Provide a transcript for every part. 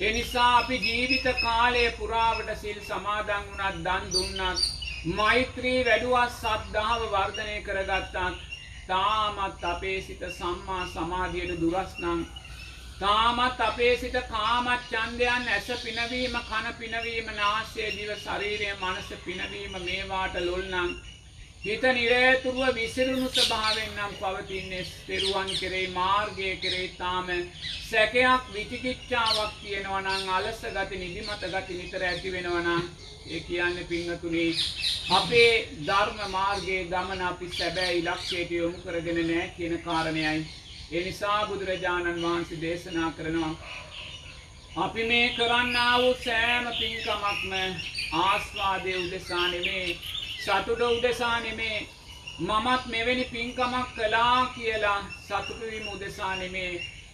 ඒ නිසා අපි ජීවිත කාලය පුරාවට සිල් සමාදන් වුණත් දන් දුන්නත් මෛත්‍රී වැඩුවත් සද්ධාව වර්ධනය කරගත්තත් තාමත් අපේ සිත සම්මා සමාධියට දුරස් නම් තාමත් අපේ සිත කාමත් ඡන්දයන් ඇස පිනවීම කන පිනවීම නාසය දිව ශරීරය මනස පිනවීම මේවාට ලොල් නම් හිත නිරේතුරුව විසිරුණු ස්වභාවයෙන් නම් පවතින්නේ තෙරුවන් කෙරෙහි මාර්ගය කෙරෙහි තාම සැකයක් විචිකිච්ඡාවක් තියෙනවා නම් අලස ගති නිදිමත ගති නිතර ඇති වෙනවා නම් ඒ කියන්නේ පින්වතුනි අපේ ධර්ම මාර්ගයේ ගමන අපි සැබෑ ඉලක්කයට යොමු කරගෙන නැහැ කියන කාරණයයි. ඒ නිසා බුදුරජාණන් වහන්සේ දේශනා කරනවා අපි මේ කරන්නා වූ සෑම පින්කමක්ම ආස්වාදය උදෙසා නෙමේ. සතුට උදෙසා නෙමේ මමත් මෙවැනි පින්කමක් කළා කියලා සතුටු වීම උදෙසා නෙමේ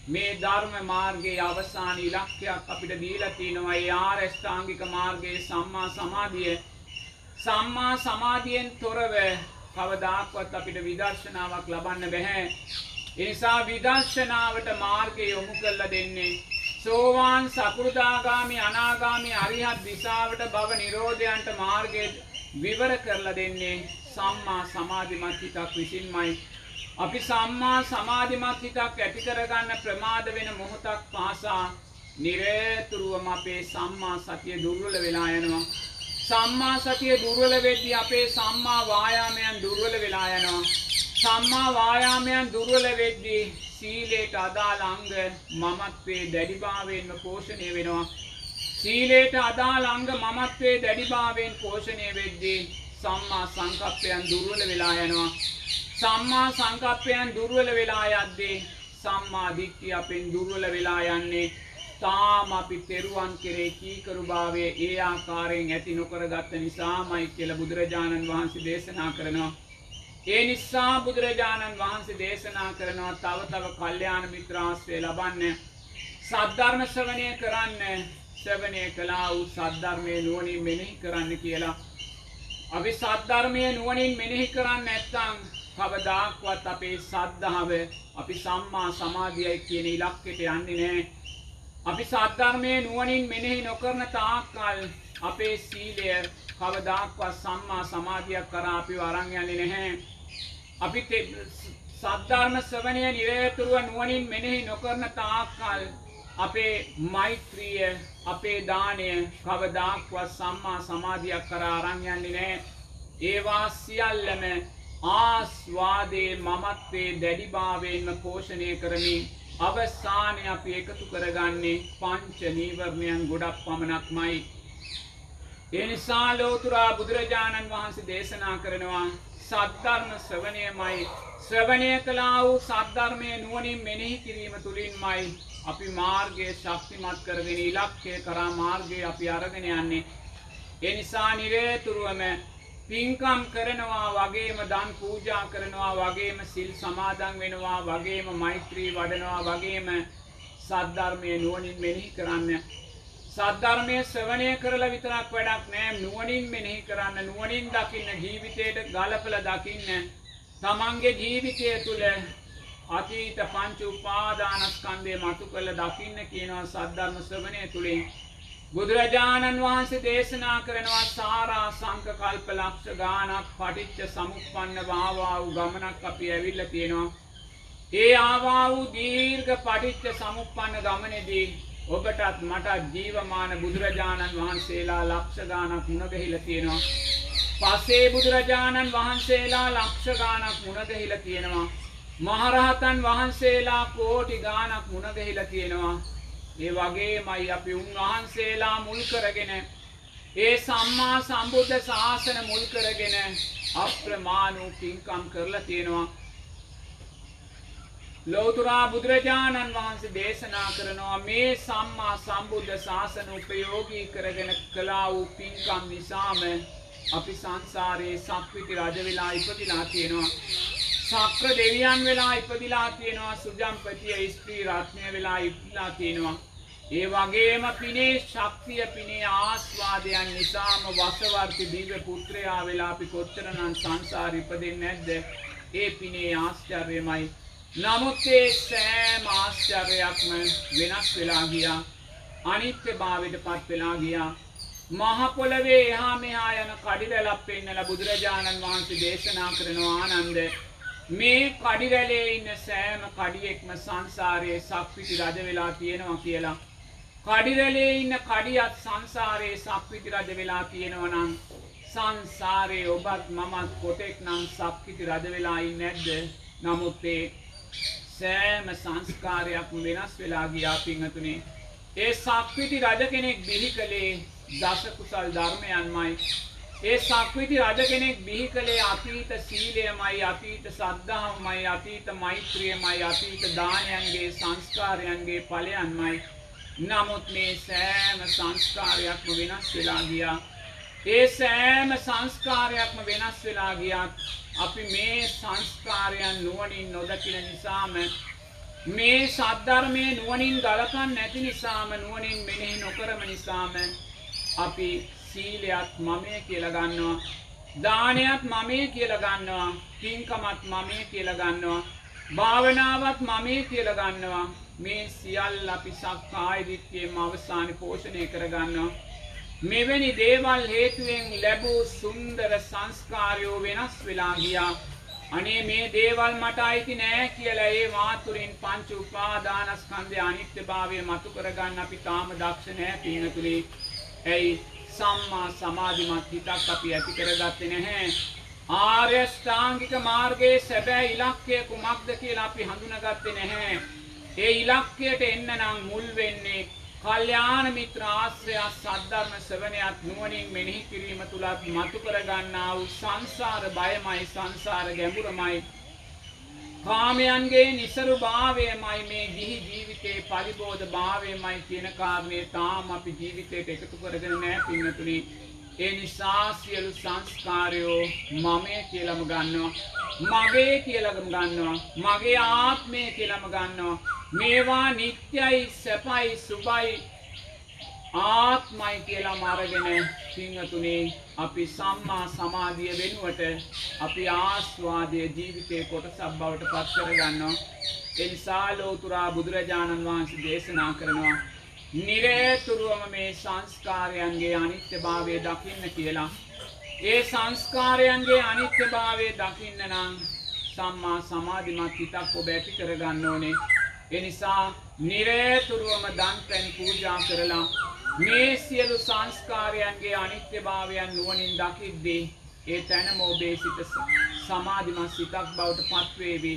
මේ ධර්ම මාර්ගයේ අවසාන ඉලක්කයක් අපිට දීලා තිනවා. ඒ ආරෂ්ඨාංගික මාර්ගයේ සම්මා සමාධිය. සම්මා සමාධියෙන් තොරව කවදාක්වත් අපිට විදර්ශනාවක් ලබන්න බැහැ. එනිසා විදර්ශනාවට මාර්ගය යොමු කරලා දෙන්නේ සෝවාන් සකෘදාගාමි අනාගාමි අරිහත් දිසාවට භව නිරෝධයන්ට මාර්ගය විවර කරලා දෙන්නේ සම්මා සමාධිමත් හිතක් විසින්මයි. අපි සම්මා සමාධිමත් හිතක් ඇති කරගන්න ප්‍රමාද වෙන මොහොතක් පාසා නිරේතුරුවම අපේ සම්මා සතිය දුර්වල වෙලා යනවා. සම්මා සතිය දුර්වල වෙද්දී අපේ සම්මා වායාමයන් දුර්වල වෙලා යනවා. සම්මා වායාමයන් දුර්වල වෙද්දී සීලයට අදාළ අංග මමත්වේ දැඩිභාවයෙන්ම පෝෂණය වෙනවා. සීලයට අදාළ අංග මමත්වේ දැඩිභාවයෙන් පෝෂණය වෙද්දී සම්මා සංකප්පයන් දුර්වල වෙලා යනවා. සම්මා සංකප්පයන් දුර්වල වෙලා යද්දී සම්මා දිට්ඨිය අපෙන් දුර්වල වෙලා යන්නේ තාම අපි තෙරුවන් කෙරේ කීකරු භාවය ඒ ආකාරයෙන් ඇති නොකරගත්ත නිසාමයි කියලා බුදුරජාණන් වහන්සේ දේශනා කරනවා. ඒ නිසා බුදුරජාණන් වහන්සේ දේශනා කරනවා තව තව කල්යාණ මිත්‍රාශ්‍රය ලබන්න සද්ධර්ම ශ්‍රවණය කරන්න ශ්‍රවණය කළා වූ සද්ධර්මයේ නුවණින් මෙනෙහි කරන්න කියලා අපි සද්ධර්මය නුවණින් මෙනෙහි කරන්න නැත්නම් කවදාක්වත් අපේ සද්ධාව අපි සම්මා සමාධියයි කියන ඉලක්කයට යන්නේ නැහැ. අපි සද්ධර්මයේ නුවණින් මෙනෙහි නොකරන තාක්කල් අපේ සීලය කවදාක්වත් සම්මා සමාධියක් කරා අපිව අරන් යන්නේ නැහැ. අපි සද්ධර්ම ශ්‍රවණය නිරතුරුව නුවණින් මෙනෙහි නොකරන තාක්කල් අපේ මෛත්‍රිය අපේ දානය කවදාක්වත් සම්මා සමාධියක් කරා අරන් යන්නේ නැහැ. ඒවා සියල්ලම ආස්වාදයේ මමත්වේ දැඩිභාවයෙන්ම පෝෂණය කරමින් අවසානය අපි එකතු කරගන්නේ පංච නීවරණයන් ගොඩක් පමණක්මයි. ඒ නිසා ලෝතුරා බුදුරජාණන් වහන්සේ දේශනා කරනවා සද්ධර්ම ශ්‍රවණයමයි ශ්‍රවණය කළා වූ සද්ධර්මය නුවණින් මෙනෙහි කිරීම තුළින්මයි අපි මාර්ගය ශක්තිමත් කරගෙන ඉලක්කය කරා මාර්ගය අපි අරගෙන යන්නේ. ඒ නිසා නිරේතුරුවම පින්කම් කරනවා වගේම දන් පූජා කරනවා වගේම සිල් සමාදන් වෙනවා වගේම මෛත්‍රී වඩනවා වගේම සද්ධර්මය නුවණින් මෙනෙහි කරන්න. සද්ධර්මය ශ්‍රවණය කරලා විතරක් වැඩක් නෑ නුවණින් මෙනෙහි කරන්න නුවණින් දකින්න ජීවිතයට ගලපලා දකින්න තමන්ගේ ජීවිතය තුළ අතීත පංච උපාදානස්කන්ධය මතු කළ දකින්න කියනවා සද්ධර්ම ශ්‍රවණය තුළින් බුදුරජාණන් වහන්සේ දේශනා කරනවා සාරා සංක කල්ප ලක්ෂ ගානක් පටිච්ච සමුප්පන්න වාවා වූ ගමනක් අපි ඇවිල්ල තියෙනවා. ඒ ආවා වූ දීර්ඝ පටිච්ච සමුප්පන්න ගමනේදී ඔබටත් මටත් ජීවමාන බුදුරජාණන් වහන්සේලා ලක්ෂ ගානක් මුණගැහිලා තියෙනවා. පස්සේ බුදුරජාණන් වහන්සේලා ලක්ෂ ගානක් මුණගැහිලා තියෙනවා. මහරහතන් වහන්සේලා කෝටි ගානක් මුණගැහිලා තියෙනවා. ඒ වගේමයි අපි උන්වහන්සේලා මුල් කරගෙන ඒ සම්මා සම්බුද්ධ ශාසන මුල් කරගෙන අප්‍රමාණ වූ පින්කම් කරලා තියෙනවා. ලෝතුරා බුදුරජාණන් වහන්සේ දේශනා කරනවා මේ සම්මා සම්බුද්ධ ශාසන උපයෝගී කරගෙන කළා වූ පින්කම් නිසාම අපි සංසාරයේ සක්විති රජ වෙලා ඉපදිලා තියෙනවා. සක්‍ර දෙවියන් වෙලා ඉපදිලා තියෙනවා සුජම්පතිය ස්ත්‍රී රත්නය වෙලා ඉපදිලා තියෙනවා. ඒ වගේම පිනේ ශක්තිය පිනේ ආස්වාදයන් නිසාම වසවර්ති දිව්‍ය පුත්‍රයා වෙලා අපි කොච්චරනම් සංසාරේ ඉපදෙන්නේ නැද්ද? ඒ පිනේ ආශ්චර්යමයි. නමුත් ඒ සෑම ආශ්චර්යයක්ම වෙනස් වෙලා ගියා. අනිත්‍යභාවයට පත් වෙලා ගියා. මහ පොළවේ එහා මෙහා යන කඩිරැලක් පෙන්නලා බුදුරජාණන් වහන්සේ දේශනා කරනවා ආනන්ද මේ කඩිරැලේ ඉන්න සෑම කඩියෙක්ම සංසාරයේ සක්විති රජ වෙලා තියෙනවා කියලා. කඩිරැලේ ඉන්න කඩියත් සංසාරයේ සක්විති රජ වෙලා තියෙනවා නම් සංසාරයේ ඔබත් මමත් කොටෙක් නම් සක්විති රජ වෙලා ඉන්නේ නැද්ද? නමුත් ඒ සෑම සංස්කාරයක්ම වෙනස් වෙලා ගියා පින්වතුනි. ඒ සක්විති රජ කෙනෙක් බිහි කළේ දස කුසල් ධර්මයන්මයි. ඒ සක්විති රජ කෙනෙක් බිහි කළේ අතීත සීලයමයි අතීත සද්ධාවමයි අතීත මෛත්‍රියමයි අතීත දානයන්ගේ සංස්කාරයන්ගේ ඵලයන්මයි. නමුත් මේ සෑම සංස්කාරයක්ම වෙනස් වෙලා ගියා. ඒ සෑම සංස්කාරයක්ම වෙනස් වෙලා ගියත් අපි මේ සංස්කාරයන් නුවණින් නොදකින නිසාම මේ සද්ධර්මයේ නුවණින් ගලකන් නැති නිසාම නුවණින් මෙනෙහි නොකරම නිසාම අපි සීලයක් මමය කියලා ගන්නවා. දානයක් මමය කියලා ගන්නවා. පින්කමත් මමය කියලා ගන්නවා. භාවනාවත් මමය කියලා ගන්නවා. මේ සියල්ල අපි සක්කාය දිට්ඨියම අවසාන පෝෂණය කරගන්නවා. මෙවැනි දේවල් හේතුවෙන් ලැබූ සුන්දර සංස්කාරයෝ වෙනස් වෙලා ගියා. අනේ මේ දේවල් මට අයිති නෑ කියලා ඒ මාතුරින් පංච උපාදානස්කන්ධය අනිත්‍යභාවය මතු කරගන්න අපි තාම දක්ෂ නෑ පිනතුලේ ඇයි? සම්මා සමාධිමත් හිතක් අපි ඇති කරගත්තේ නැහැ. ආර්ය ශ්‍රාංගික මාර්ගයේ සැබෑ ඉලක්කය කුමක්ද කියලා අපි හඳුනාගත්තේ නැහැ. ඒ ඉලක්කයට එන්න නම් මුල් වෙන්නේ කල්යාණ මිත්‍ර ආශ්‍රය සද්ධර්ම ශ්‍රවණයත් නුවණින් මෙනෙහි කිරීම තුලත් මතු කරගන්නා වූ සංසාර බයමයි සංසාර ගැඹුරමයි කාමයන්ගේ නිසරු භාවයමයි මේ ගිහි ජීවිතේ පරිබෝධ භාවයමයි කියන කාරණේ තාම අපි ජීවිතයට එකතු කරගෙන නැහැ පින්නතුනි. ඒ නිසා සියලු සංස්කාරයෝ මමය කියලාම ගන්නවා. මගේ කියලාම ගන්නවා. මගේ ආත්මය කියලාම ගන්නවා. මේවා නිට්ටයයි සැපයි සුභයි ආත්මයි කියලා මාරගෙන පිංහතුනේ අපි සම්මා සමාධිය වෙනුවට අපි ආස්වාදය ජීවිතය කොටසක් බවට පත් කරගන්නවා. එනිසා ලෝතුරා බුදුරජාණන් වහන්සේ දේශනා කරනවා. නිරේතුරුවම මේ සංස්කාරයන්ගේ අනිත්‍යභාවය දකින්න කියලා. ඒ සංස්කාරයන්ගේ අනිත්‍යභාවය දකින්න නම් සම්මා සමාධිමත් හිතක් ඔබ ඇති කරගන්න ඕනේ. එනිසා නිරේතුරුවම දන් පැන් පූජා කරලා මේ සියලු සංස්කාරයන්ගේ අනිත්‍යභාවයන් නුවණින් දකිද්දී ඒ තැනම ඔබේ සිත සමාධිමත් සිතක් බවට පත්වේවි.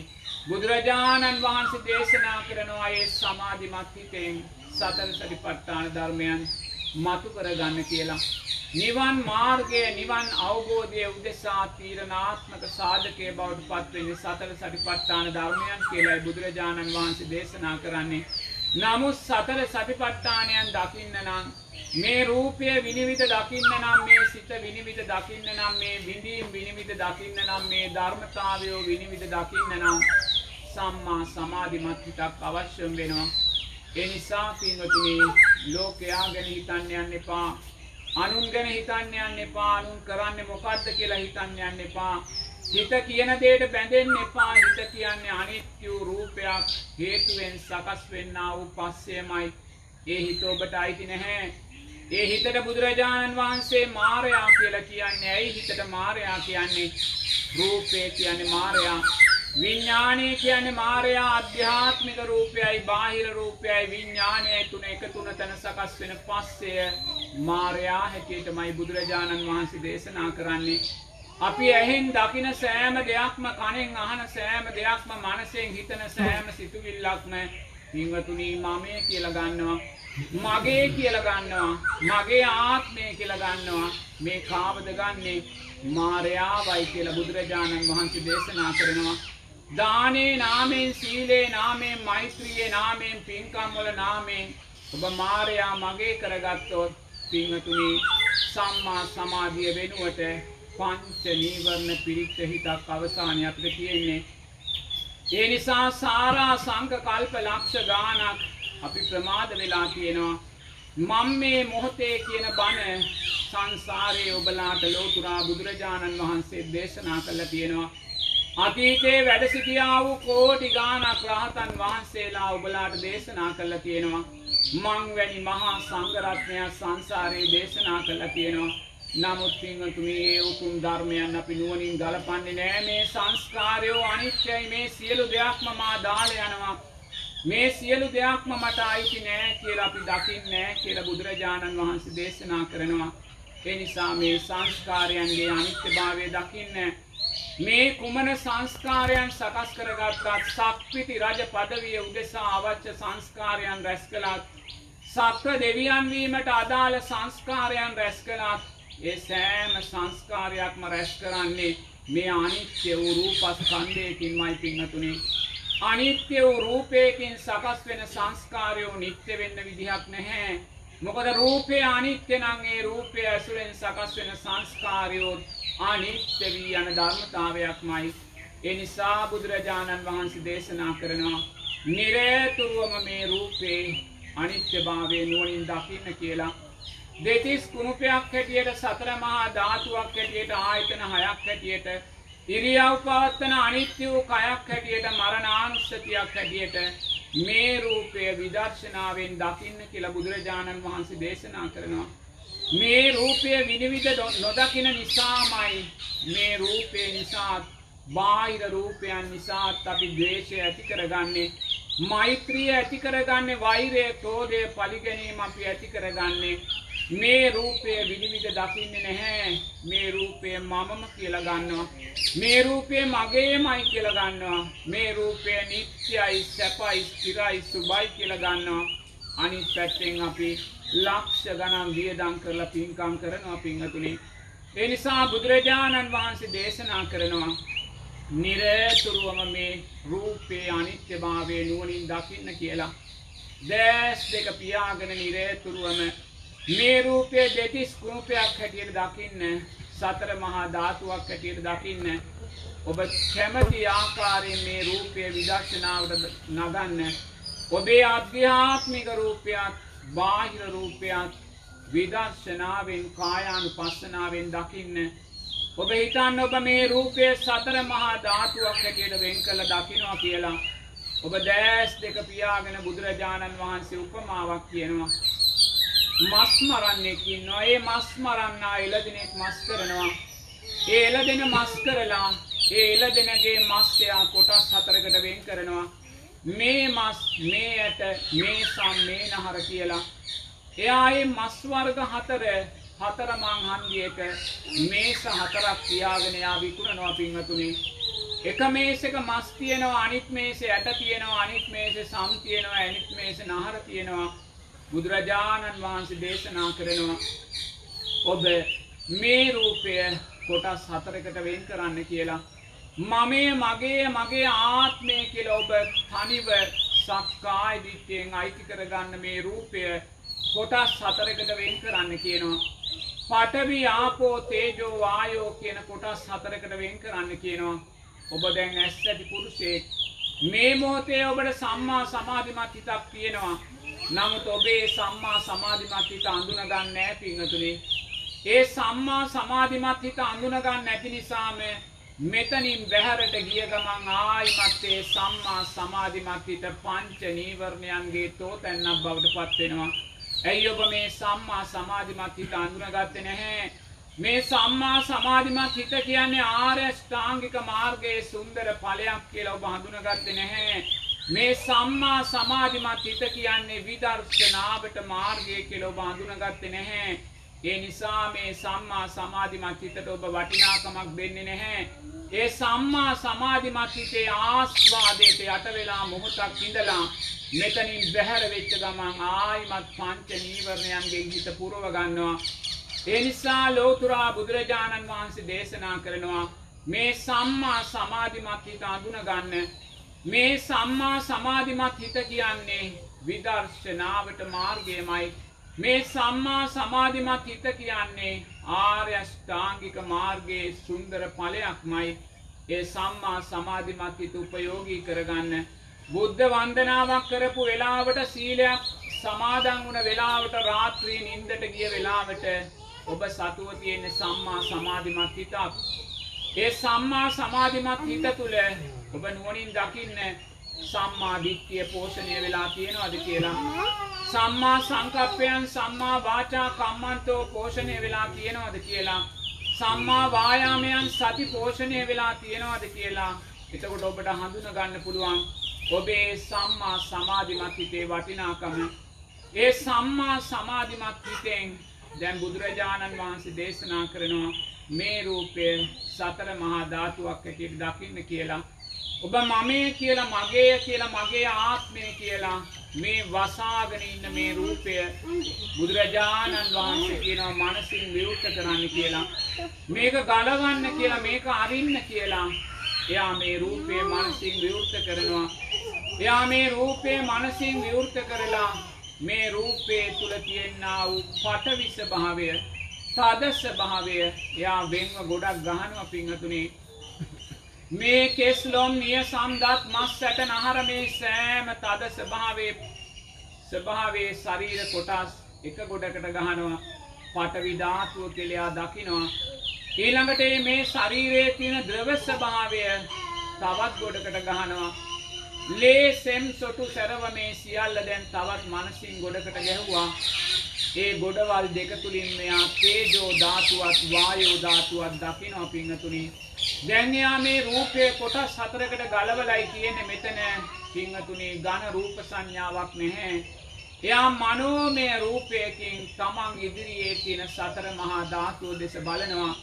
බුදුරජාණන් වහන්සේ දේශනා කරනවා ඒ සමාධිමත් හිතෙන් සතර සතිපට්ඨාන ධර්මයන් මතු කරගන්න කියලා. නිවන් මාර්ගය නිවන් අවබෝධය උදෙසා තීරණාත්මක සාධකය බවට පත්වෙන්නේ සතර සටිපට්ඨාන ධර්මයන් කියලායි බුදුරජාණන් වහන්සේ දේශනා කරන්නේ. නමුත් සතර සතිපට්ඨානයන් දකින්න නම් මේ රූපය විනිවිද දකින්න නම් මේ සිත විනිවිද දකින්න නම් මේ විඳීම් විනිවිද දකින්න නම් මේ ධර්මතාවයෝ විනිවිද දකින්න නම් සම්මා සමාධිමත් හිතක් අවශ්‍යම් වෙනවා. ඒ නිසා පින්වතුනි ලෝකයා ගැන හිතන්න යන්න එපා. අනුන් ගැන හිතන්න යන්න එපා. අනුන් කරන්නේ මොකද්ද කියලා හිතන්න යන්න එපා. හිත කියන දේට බැඳෙන්න එපා හිත කියන්නේ අනිත්‍ය වූ රූපයක් හේතුවෙන් සකස් වෙන්නා වූ පස්සයමයි ඒ හිත ඔබට අයිති නැහැ ඒ හිතට බුදුරජාණන් වහන්සේ මාරයා කියලා කියන්නේ ඇයි හිතට මාරයා කියන්නේ රූපේ කියන්නේ මාරයා විඥානය කියන්නේ මාරයා අධ්‍යාත්මික රූපයයි බාහිර රූපයයි. විඥානයයි තුන එකතුන තැන සකස් වෙන පස්සය මාරයා හැටියටමයි බුදුරජාණන් වහන්සේ දේශනා කරන්නේ. අපි ඇහෙන් දකින සෑම දෙයක්ම කනෙන් අහන සෑම දෙයක්ම මනසෙන් හිතන සෑම සිතුවිල්ලක්ම පින්වතුනි මමය කියලා ගන්නවා. මගේ කියලා ගන්නවා. මගේ ආත්මය කියලා ගන්නවා. මේ කාවද ගන්නේ මාරයාවයි කියලා බුදුරජාණන් වහන්සේ දේශනා කරනවා. දානේ නාමෙන් සීලේ නාමෙන් මෛත්‍රියේ නාමෙන් පින්කම් වල නාමෙන් ඔබ මාරයා මගේ කරගත්තොත් පින්වතුනි සම්මා සමාධිය වෙනුවට පංච නීවරණ පිරිච්ච හිතක් අවසානය අපිට තියෙන්නේ. ඒ නිසා සාරා සංක කල්ප ලක්ෂ ගානක් අපි ප්‍රමාද වෙලා තියෙනවා. මම මේ මොහොතේ කියන බණ සංසාරයේ ඔබලාට ලෝතුරා බුදුරජාණන් වහන්සේ දේශනා කළා තියෙනවා. අතීතයේ වැඩ සිටියා වූ කෝටි ගාණක් රහතන් වහන්සේලා ඔබලාට දේශනා කළා තියෙනවා. මං වැනි මහා සංඝරත්නයක් සංසාරේ දේශනා කළා තියෙනවා. නමුත් පින්වතුනි ඒ උතුම් ධර්මයන් අපි නුවණින් ගලපන්නේ නෑ මේ සංස්කාරයෝ අනිත්‍යයි මේ සියලු දෙයක්ම මා දාලා යනවා. මේ සියලු දෙයක්ම මට අයිති නෑ කියලා අපි දකින්නේ නෑ කියලා බුදුරජාණන් වහන්සේ දේශනා කරනවා. ඒ නිසා මේ සංස්කාරයන්ගේ අනිත්‍යභාවය දකින්න මේ කුමන සංස්කාරයන් සකස් කරගත්තත් සක්විති රජ පදවිය උදෙසා අවශ්‍ය සංස්කාරයන් රැස් කළත් සත්ව දෙවියන් වීමට අදාළ සංස්කාරයන් රැස් කළත් ඒ සෑම සංස්කාරයක්ම රැස් කරන්නේ මේ අනිත්‍ය වූ රූපස්කන්ධයකින්මයි පින්නතුනේ. අනිත්‍ය වූ රූපයකින් සකස් වෙන සංස්කාරයෝ නිත්‍ය වෙන්න විදිහක් නැහැ. මොකද රූපය අනිත්‍ය නම් ඒ රූපය ඇසුරෙන් සකස් වෙන සංස්කාරයෝ අනිත්‍ය වී යන ධර්මතාවයක්මයි. ඒ නිසා බුදුරජාණන් වහන්සේ දේශනා කරනවා නිරේතුරුවම මේ රූපේ අනිත්‍යභාවය නුවණින් දකින්න කියලා. දෙතිස් කුණුපයක් හැටියට සතර මහා ධාතුවක් හැටියට ආයතන හයක් හැටියට ඉරියව් පවත්තන අනිත්‍ය වූ කයක් හැටියට මරණානුස්සතියක් හැටියට මේ රූපය විදර්ශනාවෙන් දකින්න කියලා බුදුරජාණන් වහන්සේ දේශනා කරනවා. මේ රූපය විනිවිද නොදකින නිසාමයි. මේ රූපය නිසාත් බාහිර රූපයන් නිසාත් අපි ද්වේෂය ඇති කරගන්නේ මෛත්‍රිය ඇති කරගන්නේ වෛරය ක්‍රෝධය පරිගැනීම අපි ඇති කරගන්නේ. මේ රූපය විනිවිද දකින්නේ නැහැ. මේ රූපය මමම කියලා ගන්නවා. මේ රූපය මගේමයි කියලා ගන්නවා. මේ රූපය නිත්‍යයි සැපයි ස්ථිරයි සුබයි කියලා ගන්නවා. අනිත් පැත්තෙන් අපි ලක්ෂ ගණන් වියදම් කරලා පින්කම් කරනවා පින්වතුනි. ඒ නිසා බුදුරජාණන් වහන්සේ දේශනා කරනවා නිරතුරුවම මේ රූපේ අනිත්‍යභාවය නුවණින් දකින්න කියලා. දැස් දෙක පියාගෙන නිරතුරුවම මේ රූපය දෙතිස් කුණුපයක් හැටියට දකින්න සතර මහා ධාතුවක් හැටියට දකින්න ඔබ කැමති ආකාරයෙන් මේ රූපය විදර්ශනාවට නගන්න ඔබේ අධ්‍යාත්මික රූපයක් බාහිර රූපයක් විදර්ශනාවෙන් කායානුපස්සනාවෙන් දකින්න ඔබ හිතන්න ඔබ මේ රූපය සතර මහා ධාතුවක් හැටියට වෙන් කළ දකිනවා කියලා ඔබ දැස් දෙක පියාගෙන බුදුරජාණන් වහන්සේ උපමාවක් කියනවා මස් මරන්නෙක් ඉන්නවා. ඒ මස් මරන්නා එළදෙනෙක් මස් කරනවා. ඒ එළදෙන මස් කරලා ඒ එළදෙනගේ මස් එයා කොටස් හතරකට වෙන් කරනවා. මේ මස්, මේ ඇට, මේ සම්, මේ නහර කියලා. එයා ඒ මස් වර්ග හතර හතර මං හන්දියක මේස හතරක් තියාගෙන එයා විකුණනවා පින්වතුනි. එක මේසක මස් තියෙනවා අනිත් මේසේ ඇට තියෙනවා අනිත් මේසේ සම් තියෙනවා අනිත් මේසේ නහර තියෙනවා බුදුරජාණන් වහන්සේ දේශනා කරනවා ඔබ මේ රූපය කොටස් හතරකට වෙන් කරන්න කියලා මමේ මගේ මගේ ආත්මය කියලා ඔබ තනිව සක්කාය දිට්ඨියෙන් අයිති කරගන්න මේ රූපය කොටස් හතරකට වෙන් කරන්න කියනවා. පඨවි ආපෝ තේජෝ වායෝ කියන කොටස් හතරකට වෙන් කරන්න කියනවා. ඔබ දැන් ඇස් ඇති පුරුෂයෙක් මේ මොහොතේ ඔබට සම්මා සමාධිමත් හිතක් තියෙනවා. නමුත් ඔබේ සම්මා සමාධිමත් හිත අඳුනගන්න නැහැ පින්වතුනි. ඒ සම්මා සමාධිමත් හිත අඳුනගන්න නැති නිසාම මෙතනින් බැහැරට ගිය ගමන් ආයිමත් ඒ සම්මා සමාධිමත් හිත පංච නීවරණයන්ගේ තෝතැන්නක් බවට පත් වෙනවා. ඇයි ඔබ මේ සම්මා සමාධිමත් හිත අඳුනගත්තේ නැහැ? මේ සම්මා සමාධිමත් හිත කියන්නේ ආර්ය ශ්‍රාංගික මාර්ගයේ සුන්දර ඵලයක් කියලා ඔබ හඳුනගත්තේ නැහැ. මේ සම්මා සමාධිමත් හිත කියන්නේ විදර්ශනාවට මාර්ගය කියලා ඔබ හඳුනගත්තේ නැහැ. ඒ නිසා මේ සම්මා සමාධිමත් හිතට ඔබ වටිනාකමක් දෙන්නේ නැහැ. ඒ සම්මා සමාධිමත් හිතේ ආස්වාදයට යට වෙලා මොහොතක් ඉඳලා මෙතනින් බැහැර වෙච්ච ගමන් ආයිමත් පංච නීවරණයන්ගෙන් හිත පුරව ගන්නවා. ඒ නිසා ලෝතුරා බුදුරජාණන් වහන්සේ දේශනා කරනවා මේ සම්මා සමාධිමත් හිත අඳුන ගන්න මේ සම්මා සමාධිමත් හිත කියන්නේ විදර්ශනාවට මාර්ගයමයි. මේ සම්මා සමාධිමත් හිත කියන්නේ ආර්ය අෂ්ටාංගික මාර්ගයේ සුන්දර ඵලයක්මයි. ඒ සම්මා සමාධිමත් හිත උපයෝගී කරගන්න බුද්ධ වන්දනාවක් කරපු වෙලාවට සීලයක් සමාදන් වුණ වෙලාවට රාත්‍රී නින්දට ගිය වෙලාවට ඔබ සතුව තියෙන සම්මා සමාධිමත් හිතක්. ඒ සම්මා සමාධිමත් හිත තුළ ඔබ නුවණින් දකින්න සම්මා දිට්ඨිය පෝෂණය වෙලා තියෙනවද කියලා. සම්මා සංකප්පයන් සම්මා වාචා කම්මන්තෝ පෝෂණය වෙලා තියෙනවද කියලා. සම්මා වායාමයන් සති පෝෂණය වෙලා තියෙනවද කියලා. එතකොට ඔබට හඳුන ගන්න පුළුවන් ඔබේ සම්මා සමාධිමත් හිතේ වටිනාකම. ඒ සම්මා සමාධිමත් හිතෙන් දැන් බුදුරජාණන් වහන්සේ දේශනා කරනවා මේ රූපය සතර මහා ධාතුවක් හැටියට දකින්න කියලා. ඔබ මමේ කියලා මගේ කියලා මගේ ආත්මය කියලා මේ වසාගෙන ඉන්න මේ රූපය බුදුරජාණන් වහන්සේ කියනවා මනසින් විවෘත කරන්න කියලා. මේක ගලවන්න කියලා මේක අරින්න කියලා. එයා මේ රූපය මනසින් විවෘත කරනවා. එයා මේ රූපය මනසින් විවෘත කරලා මේ රූපේ තුල තියෙනා වූ පටවිස භාවය තදස භාවය එයා වෙන්ව ගොඩක් ගහනවා පිංහතුනේ මේ කෙස්ලොම් නිය සම්දත් මස් සැට නහර මේ සෑම තද ස්වභාවේ ස්වභාවේ ශරීර කොටස් එක ගොඩකට ගහනවා. පටවි ධාතුව කෙලයා දකිනවා. ඊළඟට මේ ශරීරයේ තියෙන ද්‍රව ස්වභාවය තවත් ගොඩකට ගහනවා. ලේ සෙම් සොටු සැරව මේ සියල්ල දැන් තවත් මනසින් ගොඩකට ගැහුවා. ඒ ගොඩවල් දෙක තුලින් මෙයා තේජෝ ධාතුවත් වායෝ ධාතුවත් දකිනවා පිංගතුනි දැන් එයා මේ රූපයේ කොටස් හතරකට ගලවලයි තියෙන්නේ මෙතන. පිංගතුනි ඝන රූප සංඥාවක් නැහැ. එයා මනෝමය රූපයකින් තමන් ඉදිරියේ තියෙන සතර මහා ධාතුව දෙස බලනවා.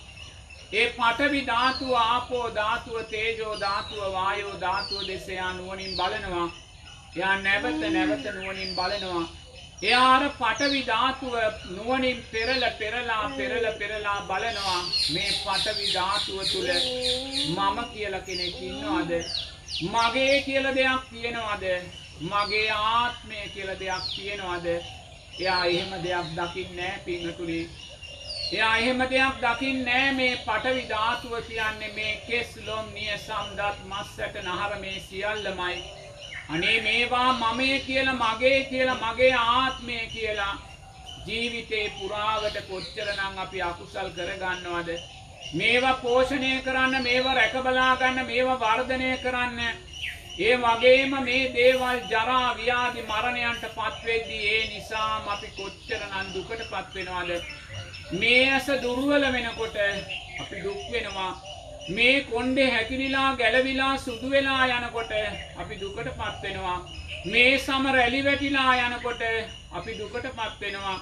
ඒ පඨවි ධාතුව ආපෝ ධාතුව තේජෝ ධාතුව වායෝ ධාතුව දෙස එයා නුවණින් බලනවා. එයා නැවත නැවත නුවණින් බලනවා. එයාර පටවි ධාතුව නුවණින් පෙරල පෙරලා පෙරල පෙරලා බලනවා මේ පටවි ධාතුව තුල මම කියලා කෙනෙක් ඉන්නවද? මගේ කියලා දෙයක් තියෙනවද? මගේ ආත්මය කියලා දෙයක් තියෙනවද? එයා එහෙම දෙයක් දකින්නේ නැහැ පින්තුනේ එයා එහෙම දෙයක් දකින්නේ මේ පටවි ධාතුව කියන්නේ මේ කෙස් ලොම් නිය සම්දත් මස් ඇට නහර මේ සියල්ලමයි. අනේ මේවා මමේ කියලා මගේ කියලා මගේ ආත්මය කියලා ජීවිතේ පුරාවට කොච්චරනම් අපි අකුසල් කරගන්නවද? මේවා පෝෂණය කරන්න මේවා රැකබලා ගන්න මේවා වර්ධනය කරන්න. ඒ වගේම මේ දේවල් ජරා ව්‍යාධි මරණයන්ට පත්වෙද්දී ඒ නිසාම අපි කොච්චරනම් දුකට පත් වෙනවද? මේ ඇස දුර්වල වෙනකොට අපි දුක් වෙනවා. මේ කොණ්ඩේ හැකිලිලා ගැලවිලා සුදු වෙලා යනකොට අපි දුකට පත් වෙනවා. මේ සම රැලි වැටිලා යනකොට අපි දුකට පත් වෙනවා.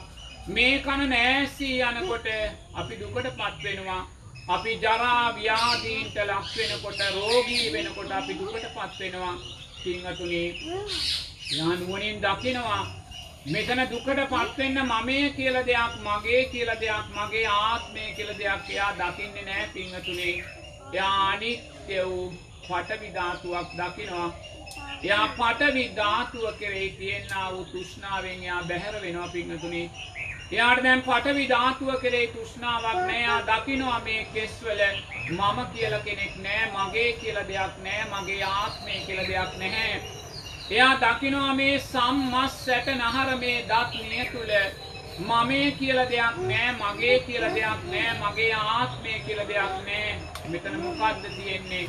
මේ කන නෑසී යනකොට අපි දුකට පත් වෙනවා. අපි ජරා ව්‍යාධීන්ට ලක් වෙනකොට රෝගී වෙනකොට අපි දුකට පත් වෙනවා. පින්වතුනි යානුවණින් දකිනවා. මෙතන දුකට පත් වෙන්න මමයේ කියලා දෙයක් මගේ කියලා දෙයක් මගේ ආත්මය කියලා දෙයක් එයා දකින්නේ නැහැ පින්වතුනි. එයා අනිත්‍ය වූ පටවි ධාතුවක් දකිනවා. එයා පටවි ධාතුව කෙරෙහි තියෙනා වූ තෘෂ්ණාවෙන් එයා බැහැර වෙනවා පින්වතුනි. එයාට දැන් පටවි ධාතුව කෙරෙහි තෘෂ්ණාවක් නැහැ. එයා දකිනවා මේ කෙස්වල මම කියලා කෙනෙක් නැහැ, මගේ කියලා දෙයක් නැහැ, මගේ ආත්මය කියලා දෙයක් නැහැ. එයා දකිනවා මේ සම්මස් සැට නහර මේ දත් නිය තුල මමේ කියලා දෙයක් නෑ මගේ කියලා දෙයක් නෑ මගේ ආත්මය කියලා දෙයක් නෑ. මෙතන මොකද්ද තියෙන්නේ?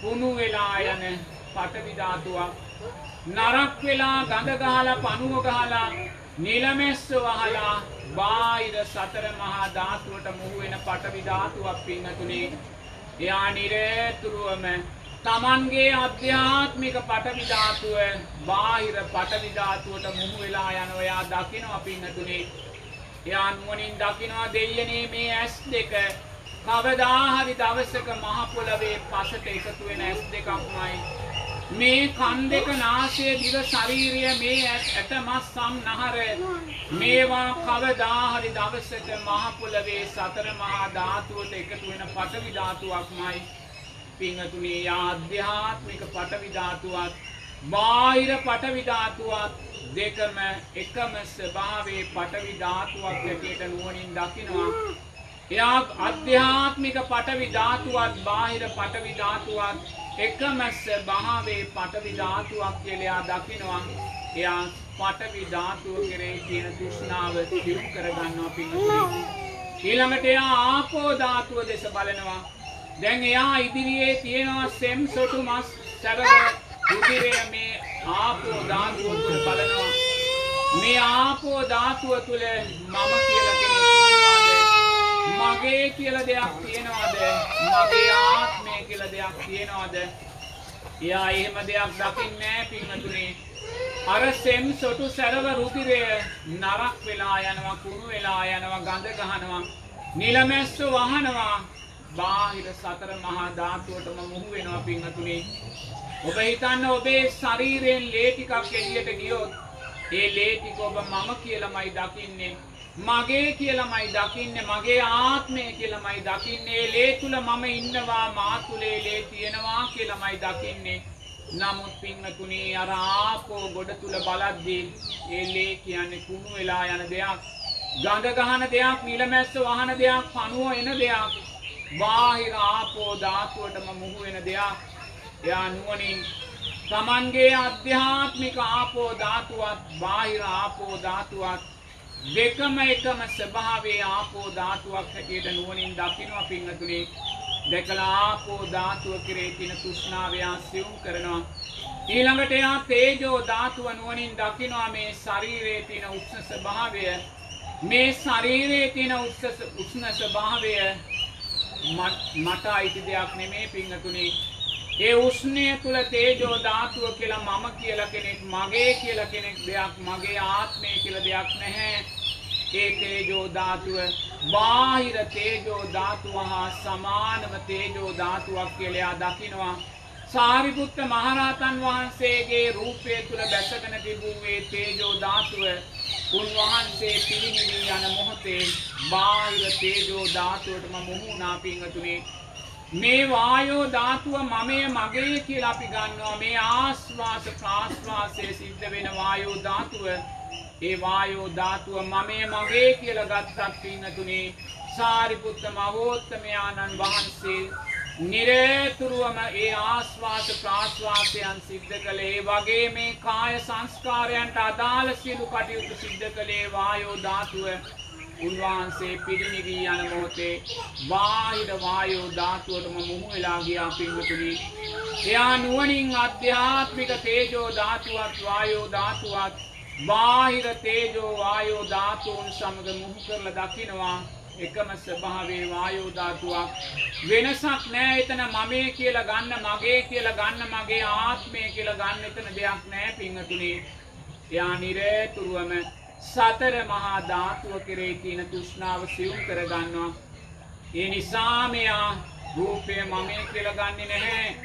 කුණු වෙලා යන පටවි ධාතුවක්. නරක් වෙලා ගඳ ගහලා පණුව ගහලා නිලමැස්ස වහලා බාහිර සතර මහා ධාතුවට මුහු වෙන පටවි ධාතුවක් පින්නතුනේ? එයා නිරේතුරුවම තමන්ගේ අධ්‍යාත්මික පටවි ධාතුව බාහිර පටවි ධාතුවට මුහු වෙලා යන ඔයා දකිනවා පින්නතුනේ එයා නුවණින් දකිනවා දෙයයනේ මේ ඇස් දෙක. කවදා හරි දවසක මහ පොළවේ පසට එකතු වෙන ඇස් දෙකක්මයි. මේ කන් දෙක නාසය දිව ශරීරය මේ ඇට මස් සම් නහර. මේවා කවදා හරි දවසක මහ පොළවේ සතර මහා ධාතුවට එකතු වෙන පටවි ධාතුවක්මයි. පිංහතුනේ ආධ්‍යාත්මික පටවිධාතුවත් බාහිර පටවිධාතුවත් දෙකම එකම ස්භාවේ පටවිධාතුවක් ගැටියට නුවනින් දකිනවා. එයා අධ්‍යාත්මික පටවිධාතුවත් බාහිර පටවිධාතුවත් එකම ස්භාවේ පටවිධාතුවක් කියලයා දකිනවා. එයා පටවිධාතුව කෙරේ තියෙන තුෂ්නාව තිරු කරගන්නවා පිංහතුනේ. ඊළඟට එයා ආපෝධාතුව දෙස බලනවා. දැන් එයා ඉදිරියේ තියෙනවා සෙම් සොටු මස් සැරව රුධිරය මේ ආපෝ ධාතුව තුළ බලනවා. මේ ආපෝ ධාතුව තුළ මම කියලා කෙනෙක් ඉන්නවද? මගේ කියලා දෙයක් තියෙනවද? මගේ ආත්මය කියලා දෙයක් තියෙනවද? එයා එහෙම දෙයක් දකින්නේ නැහැ පින්වතුනි. අර සෙම් සොටු සැරව රුධිරය නරක් වෙලා යනවා කුණු වෙලා යනවා ගඳ ගහනවා නිලමැස්ස වහනවා බාහිර සතර මහා ධාතුවටම මුහු වෙනවා පින්වතුනි ඔබ හිතන්න ඔබේ ශරීරයෙන් ලේ ටිකක් එළියට ගියොත් ඒ ලේ ටික ඔබ මම කියලාමයි දකින්නේ. මගේ කියලාමයි දකින්නේ. මගේ ආත්මය කියලාමයි දකින්නේ. ලේ තුල මම ඉන්නවා මා තුලේ ලේ තියෙනවා කියලාමයි දකින්නේ. නමුත් පින්වතුනි අර ආපෝ ගොඩ තුල බලද්දී ඒ ලේ කියන්නේ කුණු වෙලා යන දෙයක්. ගඳ ගහන දෙයක් නිලමැස්ස වහන දෙයක් පණුව එන දෙයක්. බාහිර ආපෝ ධාතුවටම මුහු වෙන දෙයක්? එයා නුවණින් තමන්ගේ අධ්‍යාත්මික ආපෝ ධාතුවත් බාහිර ආපෝ ධාතුවත් දෙකම එකම ස්වභාවයේ ආපෝ ධාතුවක් හැටියට නුවණින් දකිනවා පින්වතුනි දැකලා ආපෝ ධාතුව කෙරේ තියෙන තෘෂ්ණාව එයා සියුම් කරනවා. ඊළඟට එයා තේජෝ ධාතුව නුවණින් දකිනවා මේ ශරීරයේ තියෙන උෂ්ණ ස්වභාවය. මේ ශරීරයේ තියෙන උෂ්ණ ස්වභාවය මට අයිති දෙයක් නෙමේ පිංහතුනි ඒ උෂ්ණය තුළ තේජෝ ධාතුව කියලා මම කියලා කෙනෙක් මගේ කියලා කෙනෙක් දෙයක් මගේ ආත්මය කියලා දෙයක් නැහැ. ඒ තේජෝ ධාතුව බාහිර තේජෝ ධාතුව හා සමානම තේජෝ ධාතුවක් කියලා දකිනවා. සාරිපුත්ත මහරහතන් වහන්සේගේ රූපය තුළ බැසගෙන තිබූ ඒ තේජෝ ධාතුව උන්වහන්සේ පිරිනිවී යන මොහොතේ බාහිර තේජෝ ධාතුවටම මුහුණා පිංගතුනේ මේ වායෝ ධාතුව මමය මගේ කියලා අපි ගන්නවා. මේ ආස්වාස ප්‍රාස්වාසයේ සිද්ධ වෙන වායෝ ධාතුව. ඒ වායෝ ධාතුව මමය මගේ කියලා ගත්තත් පිංගතුනේ සාරිපුත්ත මහෝත්තමයාණන් වහන්සේ නිරේතුරුවම ඒ ආස්වාස ප්‍රාශ්වාසයන් සිද්ධ කළේ වගේ මේ කාය සංස්කාරයන්ට අදාළ සියලු කටයුතු සිද්ධ කළේ වායෝ ධාතුව උන්වහන්සේ පිරිනිවී යන මොහොතේ බාහිර වායෝ ධාතුවටම මුහු වෙලා ගියා පින්වතුනි. එයා නුවණින් අධ්‍යාත්මික තේජෝ ධාතුවත් වායෝ ධාතුවත් බාහිර තේජෝ වායෝ ධාතුන් සමග මුහු කරලා දකිනවා. එකම ස්වභාවයේ වායෝ ධාතුවක්. වෙනසක් නෑ එතන මමේ කියලා ගන්න මගේ කියලා ගන්න මගේ ආත්මය කියලා ගන්න එතන දෙයක් නෑ පින්වතුනි. එයා නිරේතුරුවම සතර මහා ධාතුව කෙරේ තියෙන තෘෂ්ණාව සියුම් කරගන්නවා ඒ නිසා මෙයා රූපය මමේ කියලා ගන්නෙ නැහැ.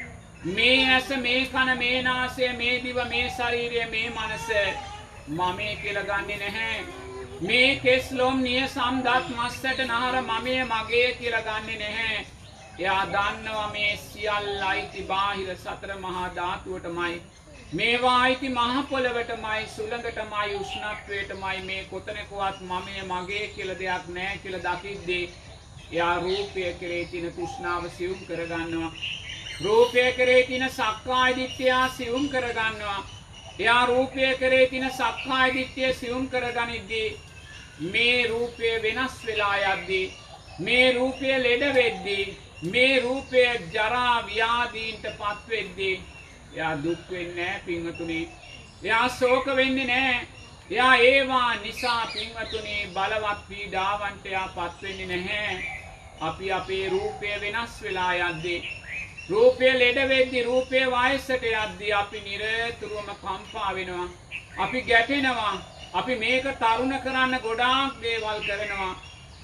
මේ ඇස මේ කන මේ නාසය මේ දිව මේ ශරීරය මේ මනස මමේ කියලා ගන්නෙ නැහැ. මේ කෙස්ලොම් නිය සම්දත් මස්සට නහර මමය මගේ කියලා ගන්නෙ නැහැ. එයා දන්නවා මේ සියල්ල අයිති බාහිර සතර මහා ධාතුවටමයි. මේවා අයිති මහ පොළවටමයි සුළඟටමයි උෂ්ණත්වයටමයි මේ කොතනකවත් මමය මගේ කියලා දෙයක් නැහැ කියලා දකිද්දී එයා රූපය කෙරේ තියෙන තෘෂ්ණාව සියුම් කරගන්නවා. රූපය කරේ තියෙන සක්කාය දිට්ඨිය සියුම් කරගන්නවා. එයා රූපය කරේ තින සක්කාය දිට්ඨිය සියුම් කරගනිද්දී මේ රූපය වෙනස් වෙලා යද්දී මේ රූපය ලෙඩ වෙද්දී මේ රූපය ජරා ව්‍යාධීන්ට පත් වෙද්දී එයා දුක් වෙන්නේ නැහැ පින්වතුනි එයා ශෝක වෙන්නේ නැහැ එයා ඒවා නිසා පින්වතුනි බලවත් පීඩාවන්ට එයා පත් වෙන්නේ නැහැ අපි අපේ රූපය වෙනස් වෙලා යද්දී රූපය ලෙඩ වෙද්දි රූපය වයසට යද්දී අපි නිරතුරුවම කම්පා වෙනවා. අපි ගැටෙනවා. අපි මේක තරුණ කරන්න ගොඩාක් දේවල් කරනවා.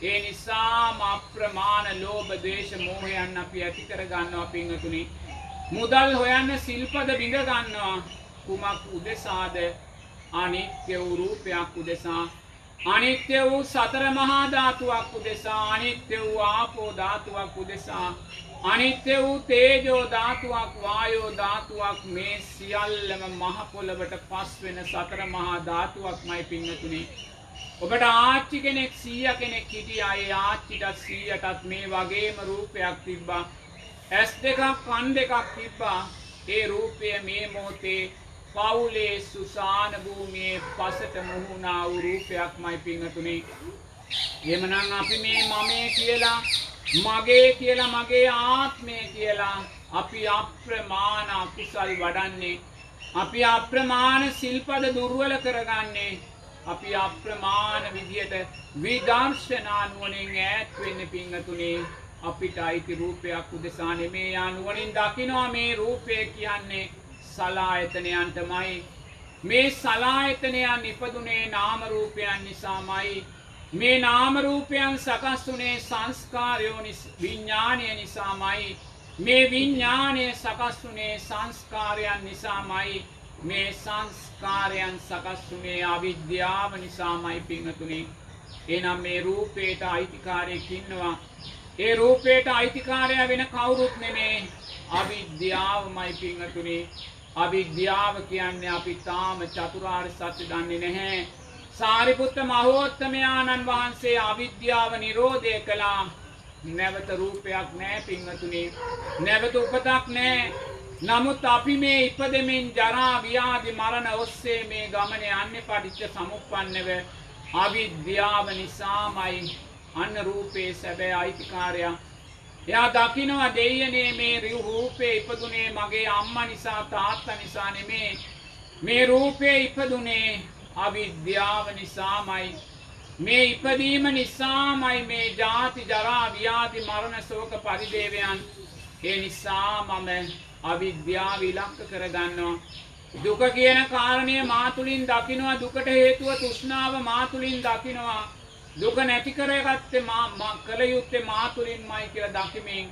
ඒ නිසාම අප්‍රමාණ ලෝභ ද්වේෂ මෝහයන් අපි ඇති කර ගන්නවා පින්වතුනි. මුදල් හොයන්න සිල්පද බිඳ ගන්නවා. කුමක් උදෙසාද? අනිත්‍ය වූ රූපයක් උදෙසා අනිත්‍ය වූ සතර මහා ධාතුවක් උදෙසා අනිත්‍ය වූ ආපෝ ධාතුවක් උදෙසා අනිත්‍ය වූ තේජෝ ධාතුවක් වායෝ ධාතුවක් මේ සියල්ලම මහ පොළවට පස් වෙන සතර මහා ධාතුවක්මයි පින්නතුනේ. ඔබට ආච්චි කෙනෙක් සීය කෙනෙක් හිටියා. ඒ ආච්චිටත් සීයටත් මේ වගේම රූපයක් තිබ්බා. ඇස් දෙකක් කන් දෙකක් තිබ්බා. ඒ රූපය මේ මොහොතේ පවුලේ සුසාන භූමියේ පසට මුහුණා වූ රූපයක්මයි පිංහතුනි. එමනං අපි මේ මමේ කියලා මගේ කියලා මගේ ආත්මය කියලා අපි අප්‍රමාණ අකුසල් වඩන්නේ. අපි අප්‍රමාණ සිල්පද දුර්වල කරගන්නේ. අපි අප්‍රමාණ විදියට විදර්ශනානුවනින් ඈත් වෙන්න පිංහතුනේ. අපිට අයිති රූපයක් උදෙසා නෙමේ යානුවනින් දකිනවා මේ රූපය කියන්නේ. සලායතනයන්ටමයි. මේ සලායතනයන් ඉපදුනේ නාමරූපයන් නිසාමයි. මේ නාමරූපයන් සකස් වනේ සංස්කාරයෝ විඤ්ඥානය නිසාමයි. මේ විඤ්ඥානය සකස් වනේ සංස්කාරයන් නිසාමයි. මේ සංස්කාරයන් සකස් වනේ අවිද්‍යාව නිසාමයි පිංහතුනේ එනම් මේ රූපේට අයිතිකාරයකින්නවා ඒ රූපේට අයිතිකාරය වෙන කවුරුත් නෙමේ. අවිද්‍යාවමයි පිංහතුනේ අවිද්‍යාව කියන්නේ අපි තාම චතුරාර් සත්‍ය දන්නේ නැහැ. සාරිපුත්ත මහෝත්තමයාණන් වහන්සේ අවිද්‍යාව නිරෝධය කළා. නැවත රූපයක් නෑ පිංහතුනේ නැවත උපතක් නෑ නමුත් අපි මේ ඉපදමින් ජරා ව්‍යාධි මරණ ඔස්සේ මේ ගමන අන්න පටිච්ච සමුපන්නව අවිද්‍යාව නිසාමයි. අන්න රූපේ සැබෑ අයිතිකාරයක් එයා දකිනවා දෙයනේ මේ රූපේ ඉපදුනේ මගේ අම්ම නිසා තාත්ත නිසා නෙමේ. මේ රූපේ ඉපදුනේ අවිද්‍යාව නිසාමයි. මේ ඉපදීම නිසාමයි මේ ජාති ජරා ව්‍යාධි මරණ සෝක පරිදේවයන්. ඒ නිසා මම අවිද්‍යාව ඉලක්ක කරගන්නවා. දුක කියන කාරණය මාතුලින් දකිනවා. දුකට හේතුව තුෂ්ණාව මාතුලින් දකිනවා. දුක නැති කරගත්තේ මා කළ යුත්තේ මාතුලින් මයි කියල දකිමින්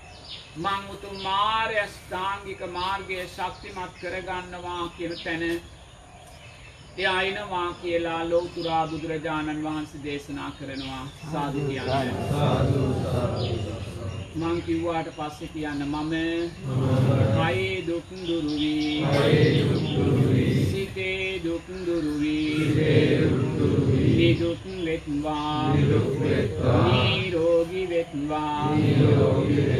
මං උතුම් මාර්ය ස්ථාංගික මාර්ගය ශක්තිමත් කරගන්නවා කියන තැන එය අයිනවා කියලා ලෝතුරා බුදුරජාණන් වහන්සේ දේශනා කරනවා. සාධිකයන්න මං කිව්වාට පස්සෙ කියන්න මම කයේ දුක්දුරුවී සිතේ දුක්දුරුවී නිදුක් වෙත්වා නීරෝගි වෙත්වා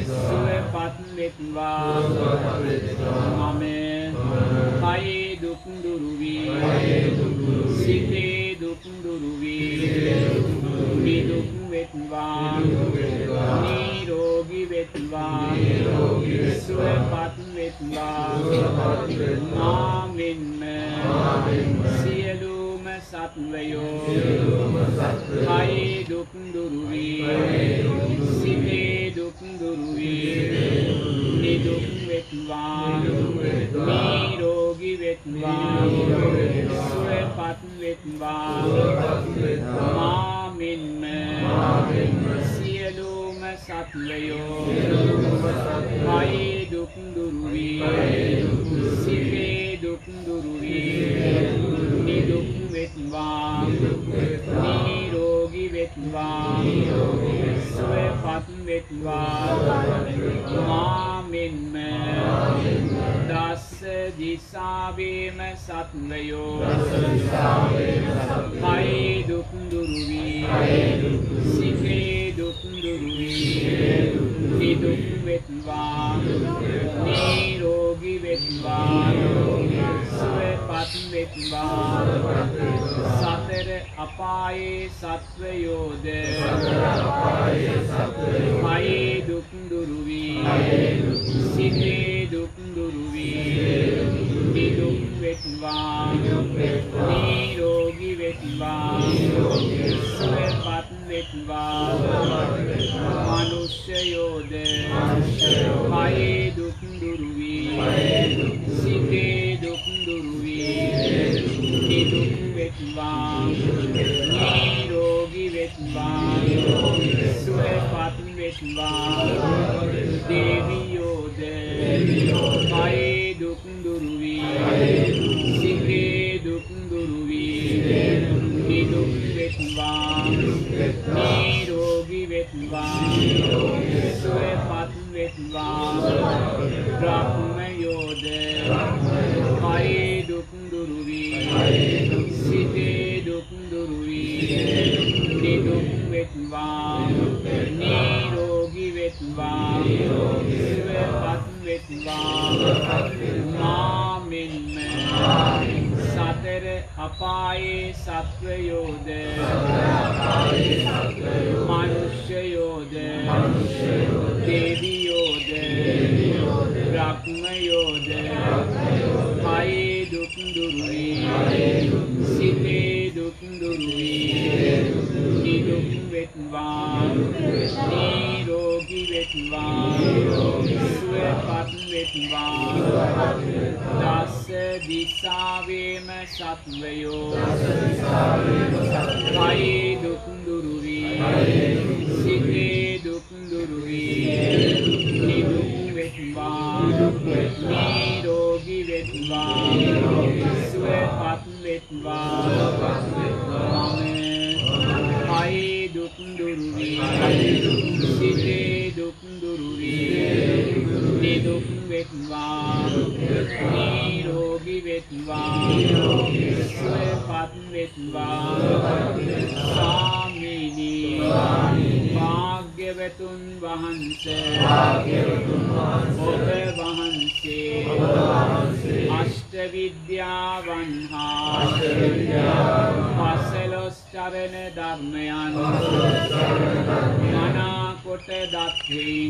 සුවපත් වෙත්වා මම කයේ දුක්දුරුවී සිතේ දුක්දුරුවී නිදුක් වෙත්වා නීරෝගි වෙත්වා සුවපත් වෙත්වා මාමෙන්ම සියලුම සත්වයෝ කයේ දුක්දුරුවී සිතේ දුක්දුරුවී නිදුක් වෙත්වා නීරෝගි වෙත්වා සුවපත් වෙත්වා මාමෙන්ම සියලුම සත්වයෝ කයේ දුක්දුරුවී සිතේ දුක්දුරුවී නිදුක් වෙත්වා. නීරෝගි වෙත්වා. සුවපත් වෙත්වා. මාමෙන්ම දස්ස දිසාවේම සත්වයෝ. කයේ දුක්දුරුවී සිතේ දුක්දුරුවී නිදුක් වෙත්වා නීරෝගි වෙත්වා සුවපත් වෙත්වා සතර අපායේ සත්වයෝද කයේ දුක්දුරුවී සිතේ දුක්දුරුවී නිදුක් වෙත්වා නීරෝගි වෙත්වා මනුෂ්‍යයෝද කයේ දුක්දුරුවී සිතේ දුක්දුරුවී නිදුක් වෙත්වා නීරෝගි වෙත්වා සුවපත් වෙත්වා මාමෙන්ම සතර අපායේ සත්වයෝද. මනුෂ්‍යයෝද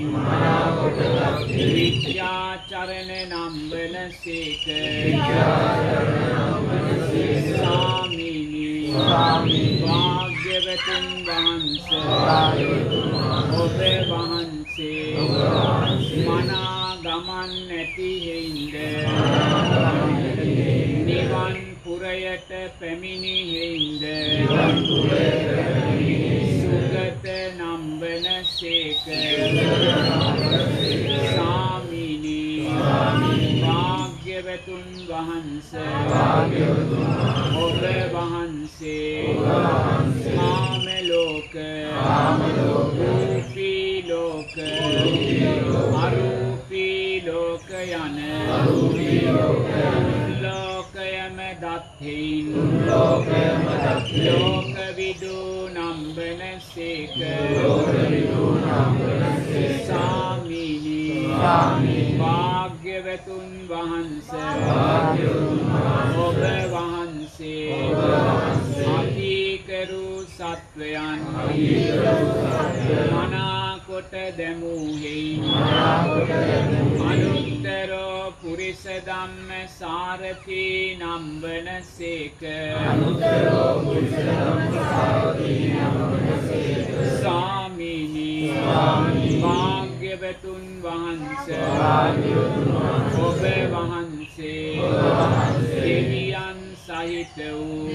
මනාකොට දත්හින් විද්‍යාචරණ නම්බන සේක සාමිනි භාග්‍යවතුන් වහන්ස ඔබ වහන්සේ මනා ගමන් නැති හෙයින්ද? නිවන් පුරයට පැමිණි හෙයින්ද? සුගත නම්බන සේක සාමිනි භාග්‍යවතුන් වහන්ස ඔබ වහන්සේ කාමලෝක රූපී ලෝක අරූපී ලෝක යන ලෝකයම දත්හින් ලෝක විදු නම්බන සේක. භාග්‍යවතුන් වහන්ස. ඔබ වහන්සේ. අකීකරු සත්වයන්. මනාකොට දැමූහෙයි අනුත්තරෝ පුරිස ධම්ම සාරති නම්බන සේක. සාමිනි භාග්‍යවතුන් වහන්ස ඔබ වහන්සේ දෙවියන් සහිත වූ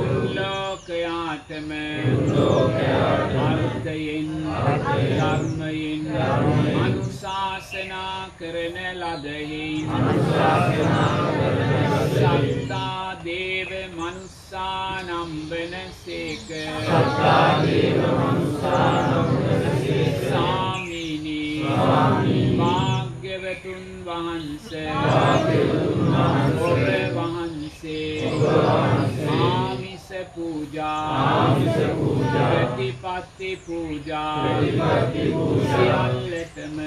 උල්ලෝකයාටම අර්ථයෙන් ධර්මයෙන් අනුශාසනා කරන ලදෙහි සත්තා දේව මනුස්සා නම්බන සේක. සාමිනි භාග්‍යවතුන් වහන්ස ඔබ වහන්සේ ආමිස පූජා ප්‍රතිපත්ති පූජා සියල්ලටම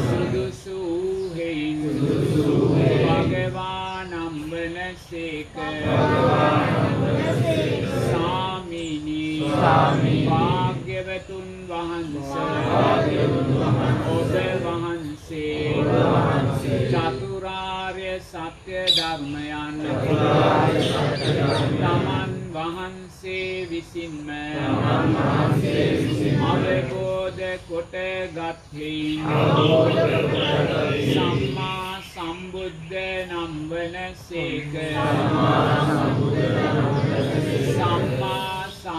සුදුසු හෙයින් භගවානම්බන සේක සාමිනි භාග්‍යවතුන් වහන්ස ඔබ වහන්සේ චතුරාර්ය සත්‍ය ධර්මයන්. තමන් වහන්සේ විසින්ම. අවබෝධ කොට ගත්හෙයින් සම්මා සම්බුද්ධ නම්වන සේක.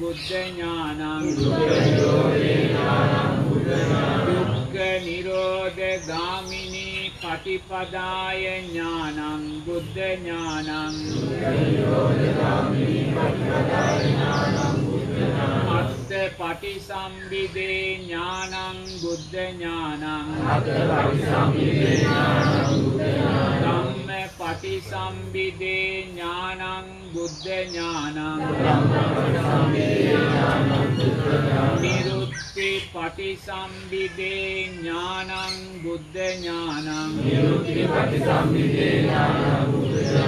බුද්ධ ඥානං දුක්ඛ නිරෝධ ගාමිනී පටිපදාය ඥානං බුද්ධ ඥානං අත්ත පටිසම්බිදේ ඥානං බුද්ධ ඥානං ධම්ම පටිසම්බිදේ ඥානං බුද්ධ ඥානං පටිසම්බිදේ ඥානං බුද්ධ ඥානං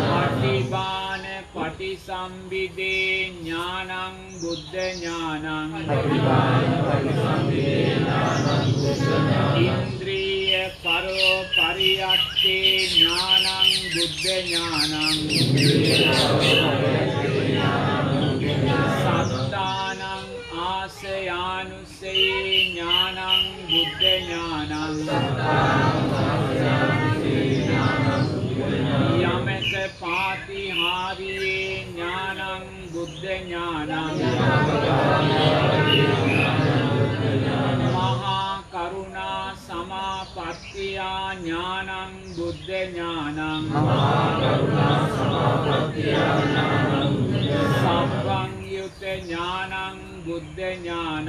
පටිබාන පටිසම්බිදේ ඥානං බුද්ධ ඥානං ඉන්ද්‍රිය පරෝ පරියත්තේ ඥානං බුද්ධ ඥානං සත්තානං ආසයානුසයේ ඥානං බුද්ධ ඥානං යමක පාතිහාරියේ ඥානං බුද්ධ ඥානං සමාපත්තියා ඥානං බුද්ධ ඥානං සම්බංයුත ඥානං බුද්ධ ඥානං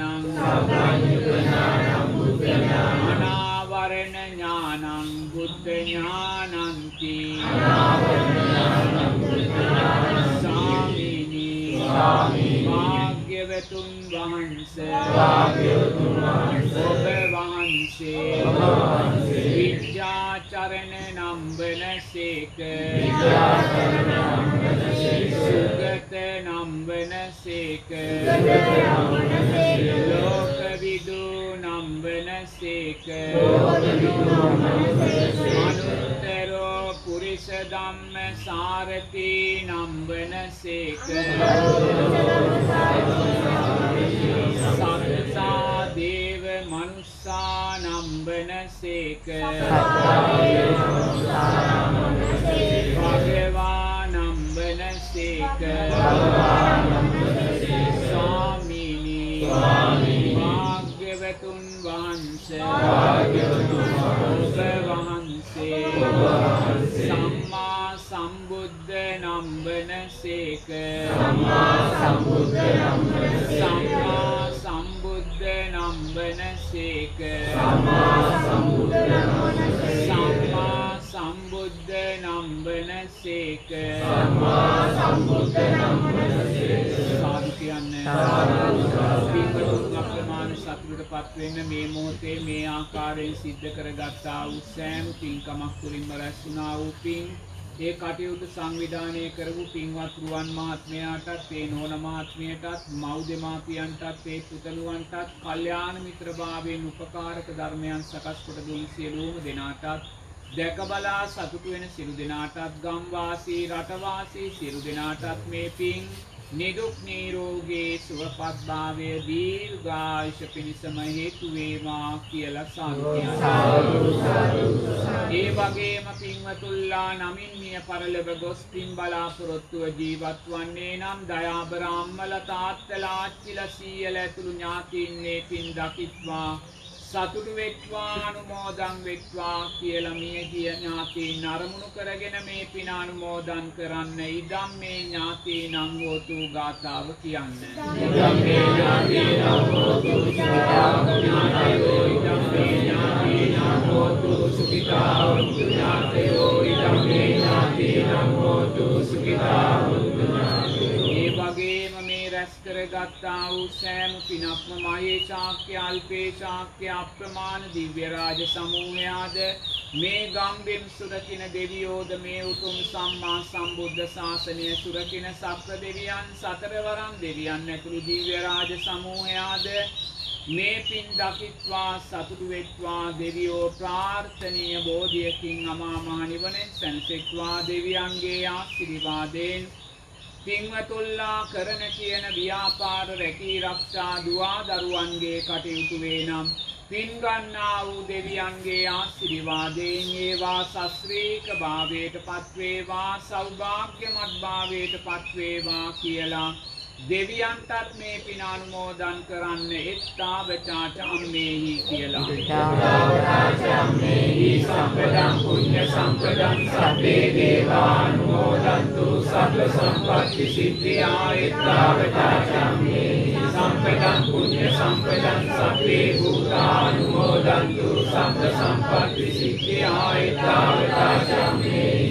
අනාවරණ ඥානං බුද්ධ ඥානන්ති සාමිනී. භාග්‍යවතුන් වහන්ස ඔබ වහන්සේ විද්‍යාචරණ නම්බන සේක සුගත නම්බන සේක ලෝකවිදු නම්බන සේක අනුත්තරෝ පුරිස ධම්ම සාරති නම්බන සේක. සත්තා දේව මනුස්සා නම්බන සේක. භගවා නම්බන සේක. ස්වාමිනී භාග්‍යවතුන් වහන්ස ඔබ වහන්සේ සම්මා සම්බුද්ධ නම්බන සේක සම්මා සම්බුද්ධ නම්බන සේක සම්මා සම්බුද්ධ නම්බන සේක සාදු කියන්න පින්වතුන් අප්‍රමාණ සතුටට පත්වෙන්න මේ මොහොතේ මේ ආකාරයෙන් සිද්ධ කරගත්තා වූ සෑම පින්කමක් තුළින්ම රැස් වුණා වූ පින් ඒ කටයුතු සංවිධානය කරපු පින්වත් රුවන් මහත්මයාටත් ඒ නෝන මහත්මියටත් මව් දෙමාපියන්ටත් ඒ පුතණුවන්ටත් කල්යාණ මිත්‍රභාවයෙන් උපකාරක ධර්මයන් සකස් කොට දුන් සියලුම දෙනාටත් දැක බලා සතුටු වෙන සියලු දෙනාටත් ගම්වාසී රටවාසී සියලු දෙනාටත් මේ පින් නිදුක් නිරෝගී සුවපත්භාවය දීර්ඝායුෂ පිණිසම හේතු වේවා කියලා සාදු ඒ වගේම පින්වතුල්ලා නමින් මිය පරලොව ගොස් පින් බලාපොරොත්තුව ජීවත් වන්නේ නම් දයාබරාම්මල තාත්තලා අච්චිලා සීයල ඇතුළු ඥාතීන්නේ පින් දකිත්වා සතුටු වෙත්වා අනුමෝදන් වෙත්වා කියලා මිය ගිය ඥාතීන් අරමුණු කරගෙන මේ පින අනුමෝදන් කරන්න ඉදම් මේ ඥාතීන් අංගෝතු ගාථාව කියන්න. ඉදම් මේ ඥාතීන් අංගෝතු ඥාතයෝ ඉදම් මේ ඥාතීන් අංගෝතු සුඛිතා වന്തു ඥාතයෝ ඉදම් මේ ඥාතීන් අංගෝතු සුඛිතා කරගත්තා වූ සෑම පිනක්ම මයේ ශාක්‍ය අල්පේ ශාක්‍ය අප්‍රමාණ දිව්‍ය රාජ සමූහයාද? මේ ගම්බෙන් සුරකින දෙවියෝද මේ උතුම් සම්මා සම්බුද්ධ ශාසනය සුරකින සක්‍ර දෙවියන් සතරවරම් දෙවියන් ඇතුළු දිව්‍ය රාජ සමූහයාද? මේ පින් දකිත්වා සතුටු වෙත්වා දෙවියෝ ප්‍රාර්ථනීය බෝධියකින් අමා මහ නිවනෙන් සැනසෙත්වා දෙවියන්ගේ ආශිර්වාදයෙන්. පින්වතුල්ලා කරන කියන ව්‍යාපාර රැකී රක්ෂා දුවා දරුවන්ගේ කටයුතු වේ නම් පින්ගන්නා වූ දෙවියන්ගේ ආශිර්වාදයෙන් ඒවා සස්්‍රීක භාවයට පත්වේවා සෞභාග්‍යමත් භාවයට පත්වේවා කියලා දෙවියන්ටත් මේ පින අනුමෝදන් කරන්න එත්තාවචාච අම්මේහි කියලා. සම්පදං පුඤ්ඤ සම්පදං සබ්බේ දේවානුමෝදන්තු සබ්බ සම්පත්ති සිද්ධියා එත්තාවචාච අම්මේහි සම්පදං පුඤ්ඤ සම්පදං සබ්බේ භූතානුමෝදන්තු සබ්බ සම්පත්ති සිද්ධියා එත්තාවචාච අම්මේහි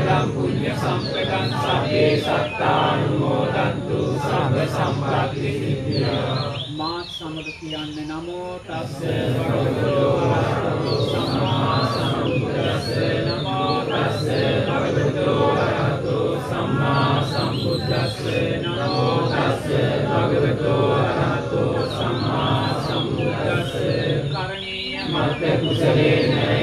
සම්පදං පුඤ්ඤ සම්පදං සබ්බේ සත්තානුමෝදන්තු සබ්බ සම්පත්ති සිද්ධියා මාත් සමග කියන්න නමෝ තස්ස. භගවතු වරහතු සම්මා සම්බුද්දස්ස. නමෝ තස්ස. භගවතු වරහතු සම්මා සම්බුද්දස්ස නමෝ තස්ස. භගවතු වරහතු සම්මා සම්බුද්දස්ස. කරණීය මත්ත කුසලේන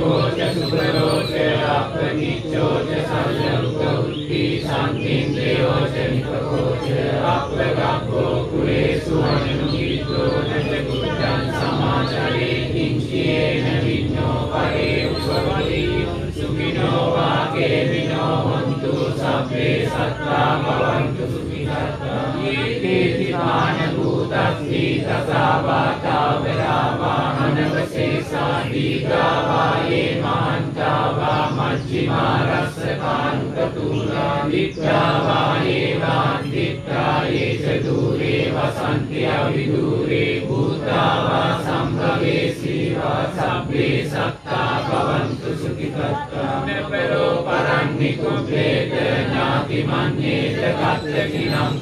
को च सुकरो च आत्मनित्यो च संलब्धवृत्ति शान्तिन्द्रियो च निपको च आत्मगापो कुलेषु अनुगीतो न रोचरात्री सजन्तु शान्ति योचनि प्रकोचराप्तोपुरे सुवर्नुचरे किञ्चिनोपेषु सुविनो वाके विनो हन्तु से सत्ता भवन्तु सुखिनः मानभूतस्ति तथा මච්චිමා රස්සකානුකතුලා විත්තාවායේ වාන්තිත්තායේ ච දූරේ වසන්ති අවිදූරේ භූතාවා සම්භවේ සීවා සබ්බේ සත්තා භවන්තු සුඛිතත්තා නපරෝ පරන්නිකුප්පේත ඥාති මඤ්ඤේත කත්තකිනම්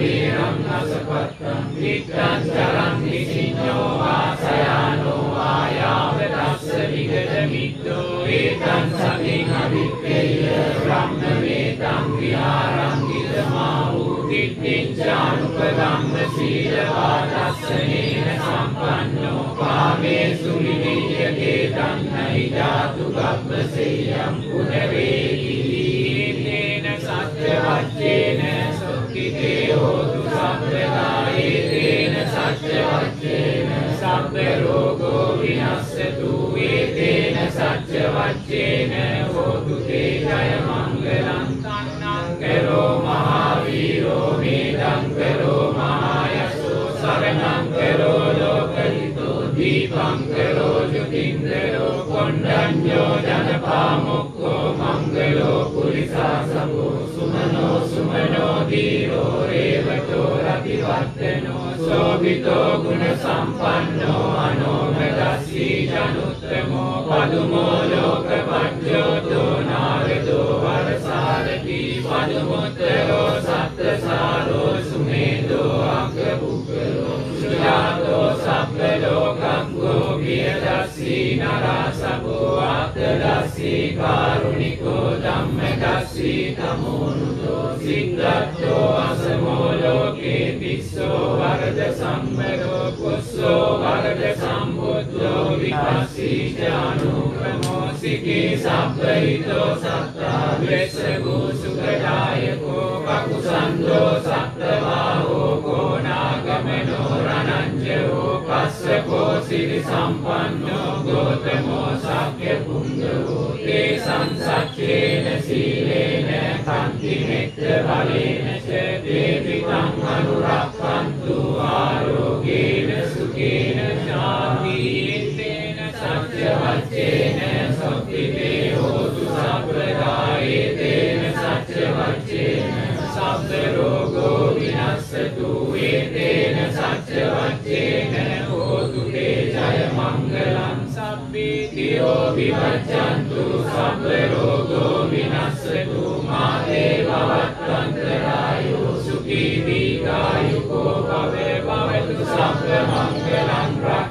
අසම්බාධං අවීරං අසපත්තං විත්තං චරං නිසිඤ්ඤෝ වාසයානෝ ආයාව තස්ස විගත මිද්දෝ ඒතං සතින් අවික්කේය බ්‍රහ්මවේතං විහාරං ඉදමා වූ දිට්ඨිං චානුපදම්ම සීලවා मङ्गलो ङ्गतियो कोण्डन्यो जनपा मङ्गलो माङ्गलयो पुलिसासो सुमनो सुमनो धीरो रेवतो रतिवर्तनो शोभितो गुणसम्पन्नो සිකී සබ්බහිතෝ සත්තා වෙස්සගෝ සුඛදායකෝ කකුසන්தோ සත්ත්වාහෝ කෝනාගමනෝ රණංජයෝ කස්සකෝ සිරි සම්පන්නෝ ගෝතමෝ සක්්‍ය පුංගවෝ තේ සංසච්චේන සීලේන කන්ති මෙත්ත බලේන ච දේවිතං අනුරක්ඛන්තු විවච්ඡන්තු සබ්බ රෝගෝ විනස්සතු මාතේ භවත්තන්තරායෝ සුඛී දීඝායුකෝ භවේ භවතු සබ්බ මංගලං රක්ඛන්තු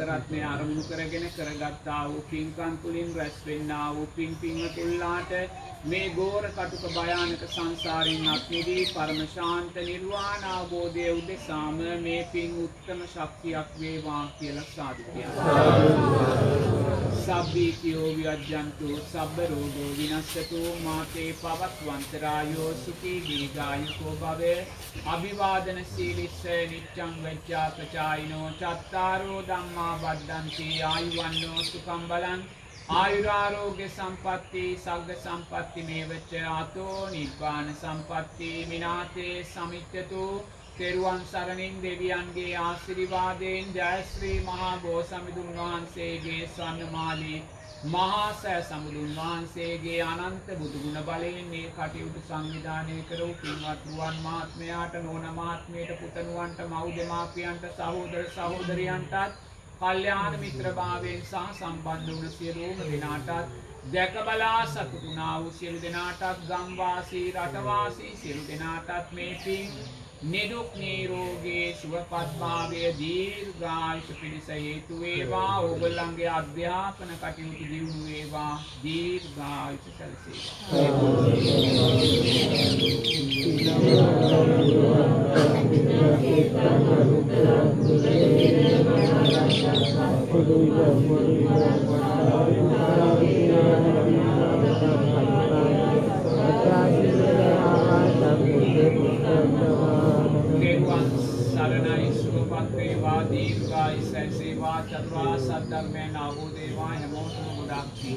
ආත්මය අරමුණු කරගෙන කරගත්තා වූ පින්කම් තුලින් රැස් වෙන්නා වූ පින් පින්වතුන්ලාට මේ ගෝර කටුක භයානක සංසාරයෙන් අත් මිදී පරම ශාන්ත නිර්වාණ අවබෝධය උදෙසාම මේ පින් උත්තම ශක්තියක් වේවා කියලා සාදු සබ්බීතියෝ වියජ්ජන්තු සබ්බ රෝගෝ විනස්සතු මාතේ පවත්වන්තරායෝ සුඛී දීර්ඝායුකෝ භවේ අභිවාදන සීලිස්ස නිච්ඡං වෙච්ඡා ප්‍රචායිනෝ චත්තාරෝ ධම්මා වද්දන්ති ආයුවන්නෝ සුඛං බලං. ආයුරාරෝග්‍ය සම්පatti සග්ග සම්පatti මේවච ආතෝ නිබ්බාන සම්පatti මිනාතේ සමිච්ඡතු. තෙරුවන් සරණින් දෙවියන්ගේ ආශිර්වාදයෙන් ජයශ්‍රී මහා බෝසමිඳුන් වහන්සේගේ ස්වර්ණමාලී මහා සෑ සමුදුන් වහන්සේගේ අනන්ත බුදුගුණ බලයෙන් මේ කටයුතු සංවිධානය කරූ පින්වත් රුවන් මහත්මයාට නෝන මහත්මයට පුතණුවන්ට මව් දෙමාපියන්ට සහෝදර සහෝදරියන්ටත් කල්්‍යාන මිත්‍රභාවයෙන් සහ සම්බන්ධ වන සියලූම දෙනාටත් දැකබලා සතුටුනා වූ සියලු දෙනාටත් ගම්වාසී රටවාසී සියලු දෙනාටත් මේ පින් නිදුක් නීරෝගේ සුවපත්භාවය දීර්ඝායුෂ පිණිස හේතු වේවා. ඕගොල්ලන්ගේ අධ්‍යාපන කටයුතු දියුණු වේවා. දීර්ඝායුෂ තෙරුවන් සරණයි සුවපත් වේවා දීර්ඝායුෂ සැලසේවා චතුරාර්ය සත්‍ය ධර්මයන් අවබෝධ වේවා හැමෝටම ගොඩක් පිං